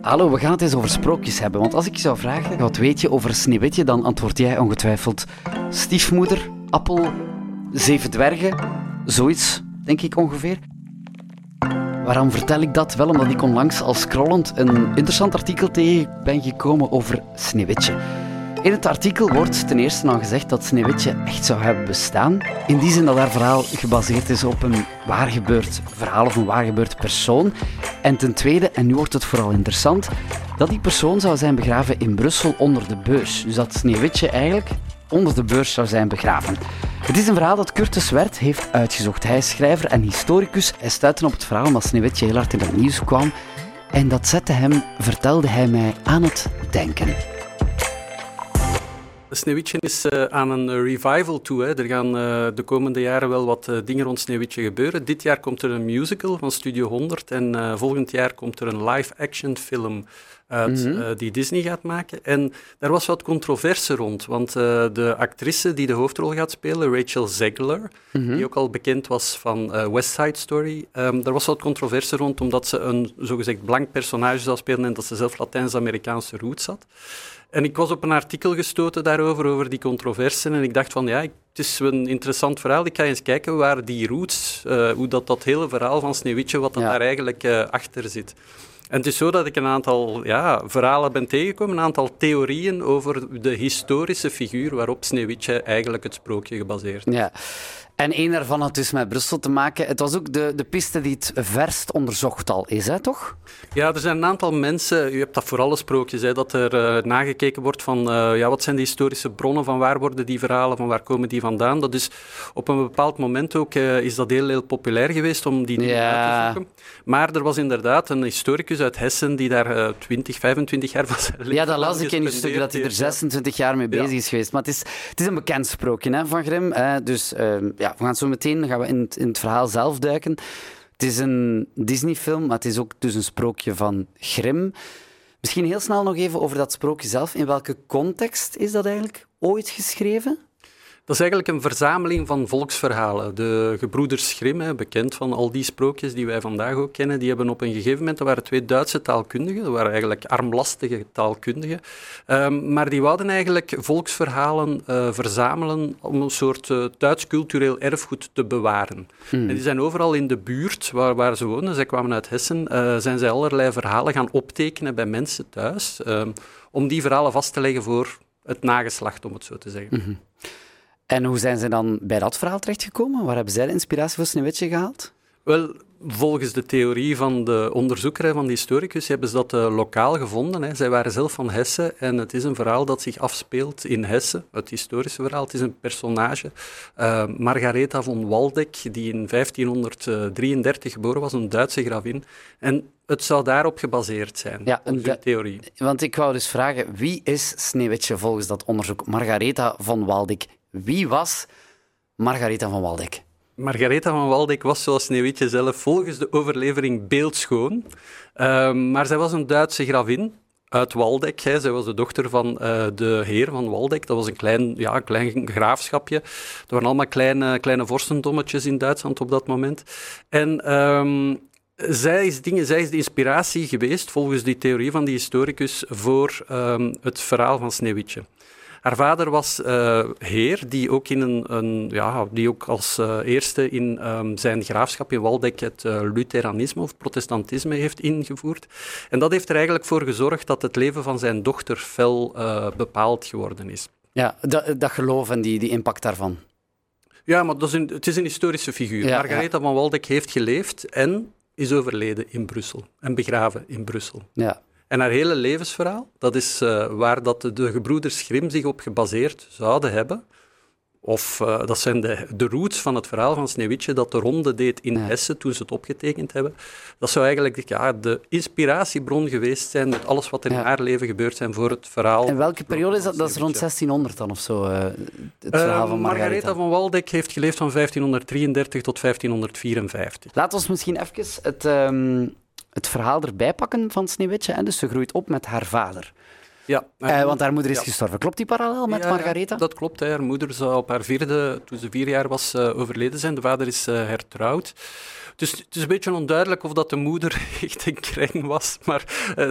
Hallo, we gaan het eens over sprookjes hebben. Want als ik je zou vragen, wat weet je over Sneeuwwitje, dan antwoord jij ongetwijfeld stiefmoeder, appel, zeven dwergen, zoiets, denk ik ongeveer. Waarom vertel ik dat? Wel omdat ik onlangs al scrollend een interessant artikel tegen ben gekomen over Sneeuwwitje. In het artikel wordt ten eerste al gezegd dat Sneeuwwitje echt zou hebben bestaan. In die zin dat haar verhaal gebaseerd is op een waargebeurd verhaal of een waargebeurd persoon. En ten tweede, en nu wordt het vooral interessant, dat die persoon zou zijn begraven in Brussel onder de beurs. Dus dat Sneeuwwitje eigenlijk onder de beurs zou zijn begraven. Het is een verhaal dat Curtis Wert heeft uitgezocht. Hij is schrijver en historicus. Hij stuitte op het verhaal omdat Sneeuwwitje heel hard in het nieuws kwam. En dat zette hem, vertelde hij mij, aan het denken. Sneeuwwitje is uh, aan een revival toe. Hè. Er gaan uh, de komende jaren wel wat uh, dingen rond Sneeuwwitje gebeuren. Dit jaar komt er een musical van Studio 100 en volgend jaar komt er een live-action film uit, mm -hmm. die Disney gaat maken. En daar was wat controverse rond, want de actrice die de hoofdrol gaat spelen, Rachel Zegler, mm -hmm. die ook al bekend was van West Side Story, um, daar was wat controverse rond omdat ze een zogezegd blank personage zou spelen en dat ze zelf Latijns-Amerikaanse roots had. En ik was op een artikel gestoten daarover, over die controversen. En ik dacht van, ja, het is een interessant verhaal. Ik ga eens kijken waar die roots, uh, hoe dat, dat hele verhaal van Sneeuwwitje, wat dat ja. daar eigenlijk uh, achter zit. En het is zo dat ik een aantal ja, verhalen ben tegengekomen, een aantal theorieën over de historische figuur waarop Sneeuwwitje eigenlijk het sprookje gebaseerd is. Ja. En één daarvan had dus met Brussel te maken. Het was ook de, de piste die het verst onderzocht al is, hè, toch? Ja, er zijn een aantal mensen, u hebt dat voor alle sprookjes, hè, dat er uh, nagekeken wordt van uh, ja, wat zijn de historische bronnen, van waar worden die verhalen, van waar komen die vandaan. Dat is op een bepaald moment ook uh, is dat heel, heel populair geweest om die dingen ja. uit te zoeken. Maar er was inderdaad een historicus uit Hessen die daar 20, 25 jaar van zijn Ja, dat las ik in uw stuk, dat hij er 26 jaar mee bezig ja. is geweest. Maar het is, het is een bekend sprookje hè, van Grimm. dus ja, we gaan zo meteen gaan we in het, in het verhaal zelf duiken. Het is een Disney-film, maar het is ook dus een sprookje van Grimm. Misschien heel snel nog even over dat sprookje zelf. In welke context is dat eigenlijk ooit geschreven? Dat is eigenlijk een verzameling van volksverhalen. De gebroeders Grimm, bekend van al die sprookjes die wij vandaag ook kennen, die hebben op een gegeven moment, dat waren twee Duitse taalkundigen, dat waren eigenlijk armlastige taalkundigen, um, maar die wouden eigenlijk volksverhalen uh, verzamelen om een soort uh, Duits cultureel erfgoed te bewaren. Hmm. En die zijn overal in de buurt waar, waar ze wonen, zij kwamen uit Hessen, uh, zijn zij allerlei verhalen gaan optekenen bij mensen thuis, um, om die verhalen vast te leggen voor het nageslacht, om het zo te zeggen. Mm-hmm. En hoe zijn ze dan bij dat verhaal terechtgekomen? Waar hebben zij de inspiratie voor Sneeuwwitje gehaald? Wel, volgens de theorie van de onderzoeker, van de historicus, hebben ze dat uh, lokaal gevonden. Hè. Zij waren zelf van Hessen en het is een verhaal dat zich afspeelt in Hessen, het historische verhaal. Het is een personage, uh, Margaretha von Waldeck, die in 1533 geboren was, een Duitse gravin. En het zou daarop gebaseerd zijn, ja, de theorie. Want ik wou dus vragen, wie is Sneeuwwitje volgens dat onderzoek? Margaretha von Waldeck. Wie was Margaretha van Waldeck? Margaretha van Waldeck was zoals Sneeuwwitje zelf volgens de overlevering beeldschoon. Uh, maar zij was een Duitse gravin uit Waldeck. Hè. Zij was de dochter van uh, de heer van Waldeck. Dat was een klein, ja, klein graafschapje. Er waren allemaal kleine, kleine vorstendommetjes in Duitsland op dat moment. En um, zij is, dingen, zij is de inspiratie geweest, volgens die theorie van die historicus, voor um, het verhaal van Sneeuwwitje. Haar vader was uh, heer, die ook, in een, een, ja, die ook als uh, eerste in um, zijn graafschap in Waldeck het uh, Lutheranisme of protestantisme heeft ingevoerd. En dat heeft er eigenlijk voor gezorgd dat het leven van zijn dochter fel bepaald geworden is. Ja, dat, dat geloof en die, die impact daarvan. Ja, maar dat is een, het is een historische figuur. Ja, Margaretha ja. van Waldeck heeft geleefd en is overleden in Brussel en begraven in Brussel. Ja. En haar hele levensverhaal, dat is uh, waar dat de, de gebroeders Grimm zich op gebaseerd zouden hebben. Of uh, dat zijn de, de roots van het verhaal van Sneeuwwitje dat de ronde deed in ja. Hessen toen ze het opgetekend hebben. Dat zou eigenlijk ja, de inspiratiebron geweest zijn met alles wat in ja. haar leven gebeurd zijn voor het verhaal. En welke periode is dat? Dat is rond 1600 dan of zo, uh, het verhaal uh, van Margaretha. Margaretha van Waldeck heeft geleefd van 1533 tot 1554. Laat ons misschien even het... Um het verhaal erbij pakken van Sneeuwwitje. En dus ze groeit op met haar vader. Ja. Uh, want haar moeder is gestorven. Klopt die parallel met ja, Margaretha? dat klopt. Hè. Haar moeder zou op haar vierde, toen ze vier jaar was, uh, overleden zijn. De vader is uh, hertrouwd. Dus het is een beetje onduidelijk of dat de moeder echt een kreng was, maar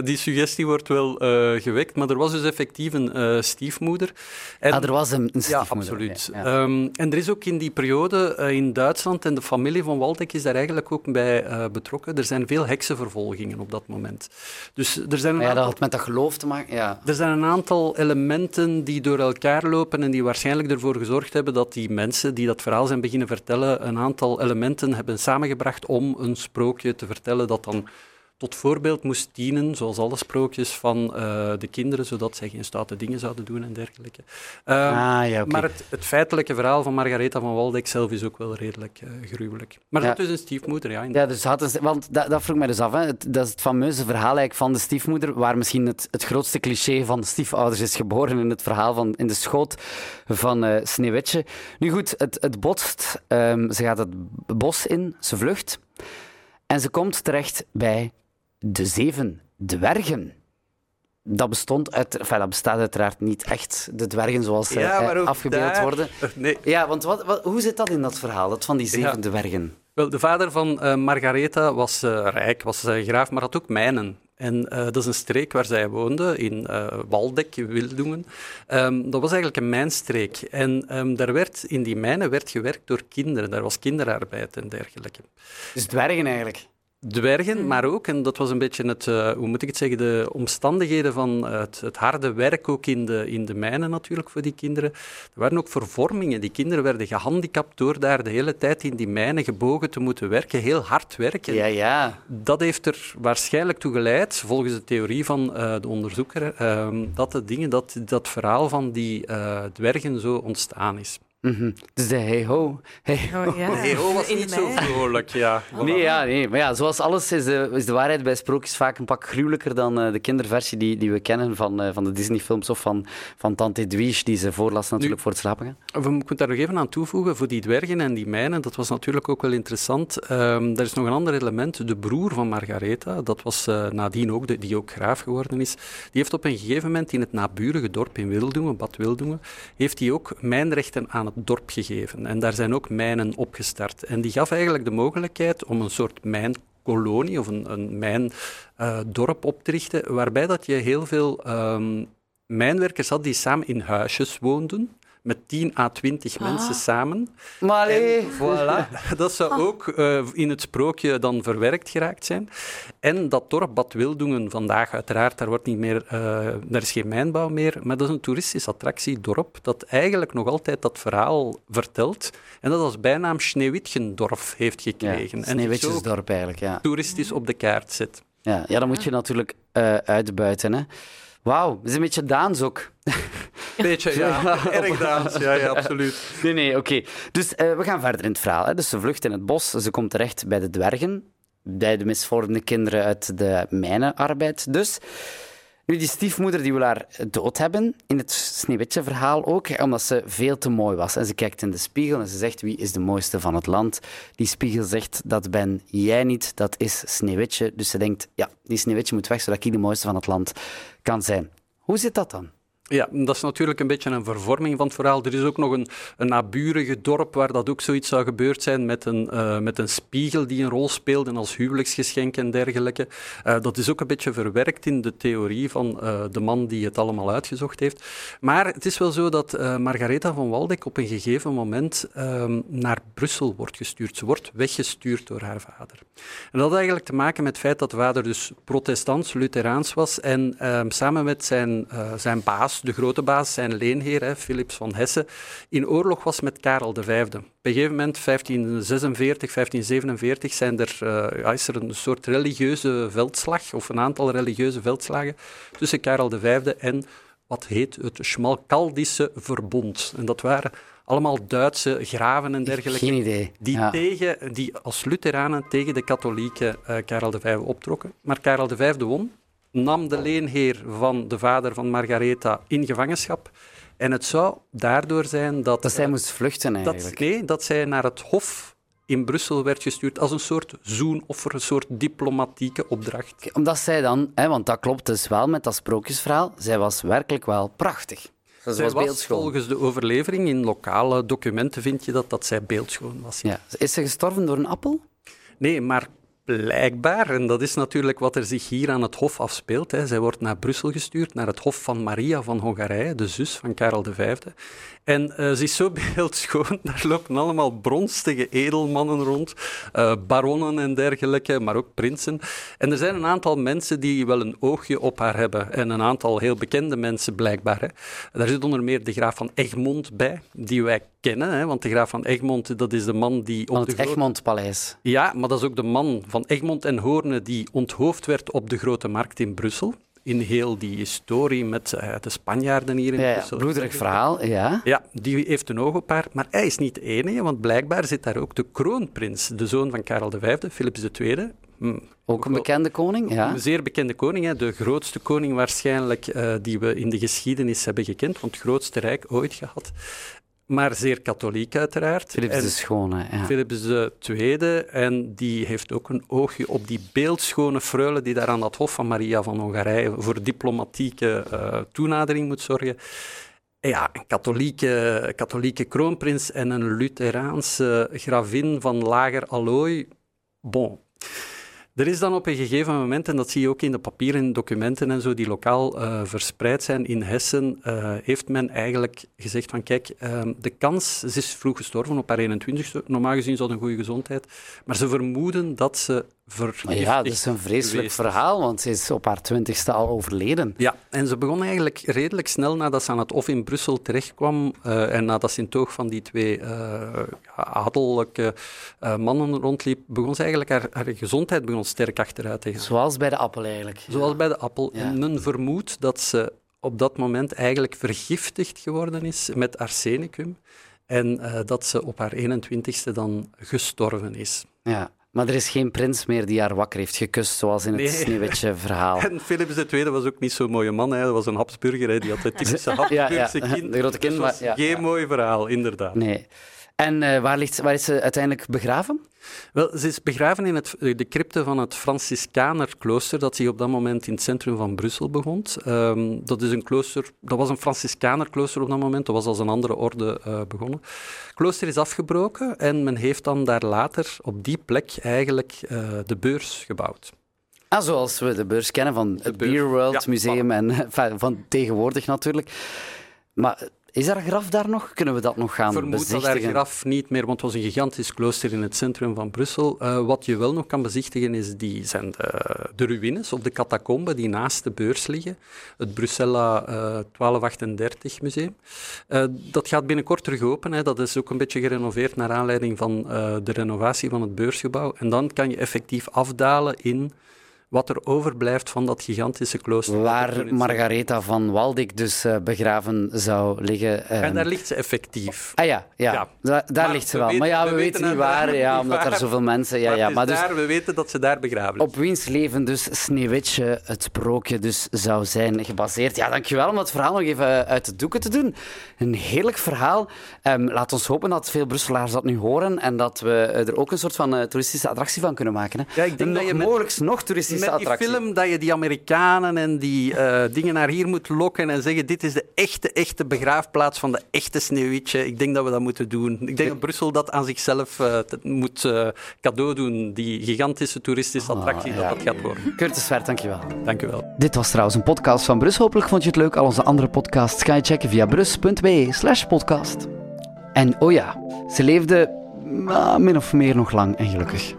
die suggestie wordt wel gewekt. Maar er was dus effectief een stiefmoeder. En, ah, er was een, een stiefmoeder. Ja, absoluut. Ja. Um, en er is ook in die periode in Duitsland, en de familie van Waldeck is daar eigenlijk ook bij betrokken, er zijn veel heksenvervolgingen op dat moment. Dus er zijn een ja, aantal, dat had met dat geloof te maken. Ja. Er zijn een aantal elementen die door elkaar lopen en die waarschijnlijk ervoor gezorgd hebben dat die mensen die dat verhaal zijn beginnen vertellen, een aantal elementen hebben samengebracht om een sprookje te vertellen dat dan tot voorbeeld moest dienen, zoals alle sprookjes van uh, de kinderen, zodat zij geen stoute dingen zouden doen en dergelijke. Uh, ah, ja, okay. Maar het, het, feitelijke verhaal van Margaretha van Waldeck zelf is ook wel redelijk uh, gruwelijk. Maar ja. dat is een stiefmoeder, ja. Ja, dus had een, want dat, dat vroeg mij dus af. Hè. Het, dat is het fameuze verhaal eigenlijk van de stiefmoeder, waar misschien het, het grootste cliché van de stiefouders is geboren in het verhaal van in de schoot van uh, Sneeuwwitje. Nu goed, het, het botst. Um, ze gaat het bos in, ze vlucht. En ze komt terecht bij de zeven dwergen. Dat, bestond uit, enfin, dat bestaat uiteraard niet echt, de dwergen zoals ze ja, eh, afgebeeld daar... worden. Nee. Ja, want wat, wat, hoe zit dat in dat verhaal, dat van die zeven ja. dwergen? Wel, de vader van uh, Margaretha was uh, rijk, was uh, graaf, maar had ook mijnen. En dat is een streek waar zij woonde, in Waldeck, Wildungen. Um, dat was eigenlijk een mijnstreek. En um, daar werd, in die mijnen werd gewerkt door kinderen. Daar was kinderarbeid en dergelijke. Dus dwergen eigenlijk? Dwergen, maar ook, en dat was een beetje het, uh, hoe moet ik het zeggen, de omstandigheden van het, het, harde werk ook in de, in de mijnen natuurlijk voor die kinderen. Er waren ook vervormingen. Die kinderen werden gehandicapt door daar de hele tijd in die mijnen gebogen te moeten werken, heel hard werken. Ja, ja. Dat heeft er waarschijnlijk toe geleid, volgens de theorie van uh, de onderzoeker, uh, dat de dingen, dat, dat verhaal van die uh, dwergen zo ontstaan is. Mm -hmm. Dus de hey-ho. Hey oh, ja. hey-ho was niet zo vrolijk, ja. Voilà. Nee, ja, nee, maar ja, zoals alles is de, is de waarheid bij sprookjes vaak een pak gruwelijker dan uh, de kinderversie die, die we kennen van, uh, van de Disney-films of van, van Tante Edwige, die ze voorlas natuurlijk nu, voor het slapen gaan. We moeten daar nog even aan toevoegen, voor die dwergen en die mijnen, dat was natuurlijk ook wel interessant. Um, er is nog een ander element, de broer van Margaretha, dat was uh, nadien ook, de, die ook graaf geworden is, die heeft op een gegeven moment in het naburige dorp in Wildungen, Bad Wildungen, heeft hij ook mijnrechten aan het dorp gegeven. En daar zijn ook mijnen opgestart. En die gaf eigenlijk de mogelijkheid om een soort mijnkolonie of een, een mijndorp uh, op te richten, waarbij dat je heel veel um, mijnwerkers had die samen in huisjes woonden met 10 à 20 ah. mensen samen. Maar en, voilà, dat zou ah. ook uh, in het sprookje dan verwerkt geraakt zijn. En dat dorp Bad Wildungen vandaag, uiteraard, daar, wordt niet meer, uh, daar is geen mijnbouw meer, maar dat is een toeristische attractiedorp dat eigenlijk nog altijd dat verhaal vertelt en dat als bijnaam Sneeuwwitgendorf heeft gekregen. Ja, Sneeuwwitjesdorp eigenlijk, ja. Toeristisch op de kaart zet. Ja, ja dan moet je natuurlijk uh, uitbuiten, hè. Wauw, dat is een beetje Daans ook. Beetje, ja. Erg Daans, ja, ja, absoluut. Nee, nee, oké. Okay. Dus uh, we gaan verder in het verhaal. Hè. Dus ze vlucht in het bos, ze komt terecht bij de dwergen, bij de misvormde kinderen uit de mijnenarbeid. Dus nu, die stiefmoeder die wil haar dood hebben, in het Sneeuwwitje-verhaal ook, omdat ze veel te mooi was. En ze kijkt in de spiegel en ze zegt, wie is de mooiste van het land? Die spiegel zegt, dat ben jij niet, dat is Sneeuwwitje. Dus ze denkt, ja, die Sneeuwwitje moet weg, zodat ik de mooiste van het land kan zijn. Hoe zit dat dan? Ja, dat is natuurlijk een beetje een vervorming van het verhaal. Er is ook nog een, een naburige dorp waar dat ook zoiets zou gebeurd zijn met een, uh, met een spiegel die een rol speelde als huwelijksgeschenk en dergelijke. Uh, dat is ook een beetje verwerkt in de theorie van uh, de man die het allemaal uitgezocht heeft. Maar het is wel zo dat Margaretha van Waldeck op een gegeven moment ehm, naar Brussel wordt gestuurd. Ze wordt weggestuurd door haar vader. En dat had eigenlijk te maken met het feit dat de vader dus protestants, lutheraans was en ehm, samen met zijn, zijn baas de grote baas, zijn leenheer, hè, Philips van Hesse, in oorlog was met Karel V. Op een gegeven moment, 1546, 1547, zijn er, uh, ja, is er een soort religieuze veldslag, of een aantal religieuze veldslagen, tussen Karel V en wat heet het Schmalkaldische Verbond. En dat waren allemaal Duitse graven en dergelijke. Geen idee. Die, ja. tegen, die als Lutheranen tegen de katholieke uh, Karel V optrokken. Maar Karel V won nam de leenheer van de vader van Margaretha in gevangenschap. En het zou daardoor zijn dat... Dat zij moest vluchten eigenlijk. Dat, nee, dat zij naar het hof in Brussel werd gestuurd als een soort zoenoffer, een soort diplomatieke opdracht. Omdat zij dan, hè, want dat klopt dus wel met dat sprookjesverhaal, zij was werkelijk wel prachtig. Zij was was, beeldschoon. volgens de overlevering, in lokale documenten vind je dat, dat zij beeldschoon was. Ja. Is ze gestorven door een appel? Nee, maar blijkbaar, en dat is natuurlijk wat er zich hier aan het Hof afspeelt. Hè. Zij wordt naar Brussel gestuurd, naar het Hof van Maria van Hongarije, de zus van Karel V. En eh, ze is zo beeldschoon, daar lopen allemaal bronstige edelmannen rond, eh, baronnen en dergelijke, maar ook prinsen. En er zijn een aantal mensen die wel een oogje op haar hebben. En een aantal heel bekende mensen blijkbaar. Hè. Daar zit onder meer de graaf van Egmond bij, die wij kennen. Hè, want de graaf van Egmond, dat is de man die op Van het Egmondpaleis. ja, maar dat is ook de man van Egmond en Hoorne die onthoofd werd op de Grote Markt in Brussel. In heel die historie met eh, de Spanjaarden hier in Ja, ja, bloederig verhaal, ja. Ja, die heeft een oog op haar. Maar hij is niet de enige, want blijkbaar zit daar ook de kroonprins, de zoon van Karel V, Philips II. Hm, Ook een bekende koning, ja. Een zeer bekende koning, hè. de grootste koning waarschijnlijk eh, die we in de geschiedenis hebben gekend, want het grootste rijk ooit gehad. Maar zeer katholiek uiteraard. Philips En- de Schone, ja. Philips II, en die heeft ook een oogje op die beeldschone freule die daar aan dat Hof van Maria van Hongarije voor diplomatieke eh, toenadering moet zorgen. Ja, een katholieke, katholieke kroonprins en een Lutheraanse gravin van lager allooi. Bon. Er is dan op een gegeven moment, en dat zie je ook in de papieren documenten en zo, die lokaal eh, verspreid zijn in Hessen, eh, heeft men eigenlijk gezegd van kijk, ehm, de kans, ze is vroeg gestorven op haar 21ste, normaal gezien dat een goede gezondheid, maar ze vermoeden dat ze ja, dat is een vreselijk geweest verhaal, want ze is op haar twintigste al overleden. Ja, en ze begon eigenlijk redelijk snel nadat ze aan het Hof in Brussel terechtkwam eh, en nadat ze in toog van die twee ja, adellijke eh, mannen rondliep, begon ze eigenlijk haar, haar gezondheid begon sterk achteruit te gaan. Zoals bij de appel eigenlijk. Zoals bij de appel. Ja. En men vermoedt dat ze op dat moment eigenlijk vergiftigd geworden is met arsenicum en dat ze op haar 21ste dan gestorven is. Ja. Maar er is geen prins meer die haar wakker heeft gekust, zoals in het Nee. Sneeuwwitje-verhaal. En Philips II was ook niet zo'n mooie man, dat was een Habsburger, hè. die had het typische Ja, ja, Habsburgse kind. de grote kind, Dus het was maar- ja, geen mooi verhaal, inderdaad. Nee. En eh, waar, ligt, waar is ze uiteindelijk begraven? Wel, ze is begraven in het, de crypte van het Franciscanerklooster, dat zich op dat moment in het centrum van Brussel bevond. Ehm, dat, is een klooster, dat was een Franciscanerklooster op dat moment, dat was als een andere orde eh, begonnen. Het klooster is afgebroken en men heeft dan daar later op die plek eigenlijk eh, de beurs gebouwd. Ah, zoals we de beurs kennen van het. Beer World Ja, Museum en van tegenwoordig natuurlijk. Maar is er een graf daar nog? Kunnen we dat nog gaan vermoed dat haar bezichtigen? graf niet meer, want het was een gigantisch klooster in het centrum van Brussel. Eh, wat je wel nog kan bezichtigen is die, zijn de, de ruïnes of de catacomben die naast de beurs liggen. Het Bruxella eh, 1238 museum. Eh, dat gaat binnenkort terug open. Hè. Dat is ook een beetje gerenoveerd naar aanleiding van eh, de renovatie van het beursgebouw. En dan kan je effectief afdalen in wat er overblijft van dat gigantische klooster. Waar Margaretha van Waldeck dus eh, begraven zou liggen. En ehm. daar ligt ze effectief. Ah ja, ja. Ja. Da- daar ligt ze we wel. weten- maar ja, we, we weten weten niet waar, ja, omdat er waar. zoveel mensen... Ja, maar ja, maar dus daar, we weten dat ze daar begraven op wiens leven dus Sneeuwwitje het sprookje dus zou zijn gebaseerd. Ja, dankjewel om het verhaal nog even eh, uit de doeken te doen. Een heerlijk verhaal. Ehm, laat ons hopen dat veel Brusselaars dat nu horen en dat we eh, er ook een soort van eh, toeristische attractie van kunnen maken. Hè. Ja, ik denk dat je met- mogelijk nog toeristische Met die attractie. film dat je die Amerikanen en die eh, dingen naar hier moet lokken en zeggen dit is de echte, echte begraafplaats van de echte Sneeuwwitje. Ik denk dat we dat moeten doen. Ik denk dat Brussel dat aan zichzelf eh, moet eh, cadeau doen, die gigantische toeristische attractie Ah, ja. dat dat gaat worden. Curtis Vert, dankjewel. Dank u wel. Dit was trouwens een podcast van Brus. Hopelijk vond je het leuk. Al onze andere podcasts ga je checken via brus.be slash podcast. En oh ja, ze leefde ah, min of meer nog lang en gelukkig.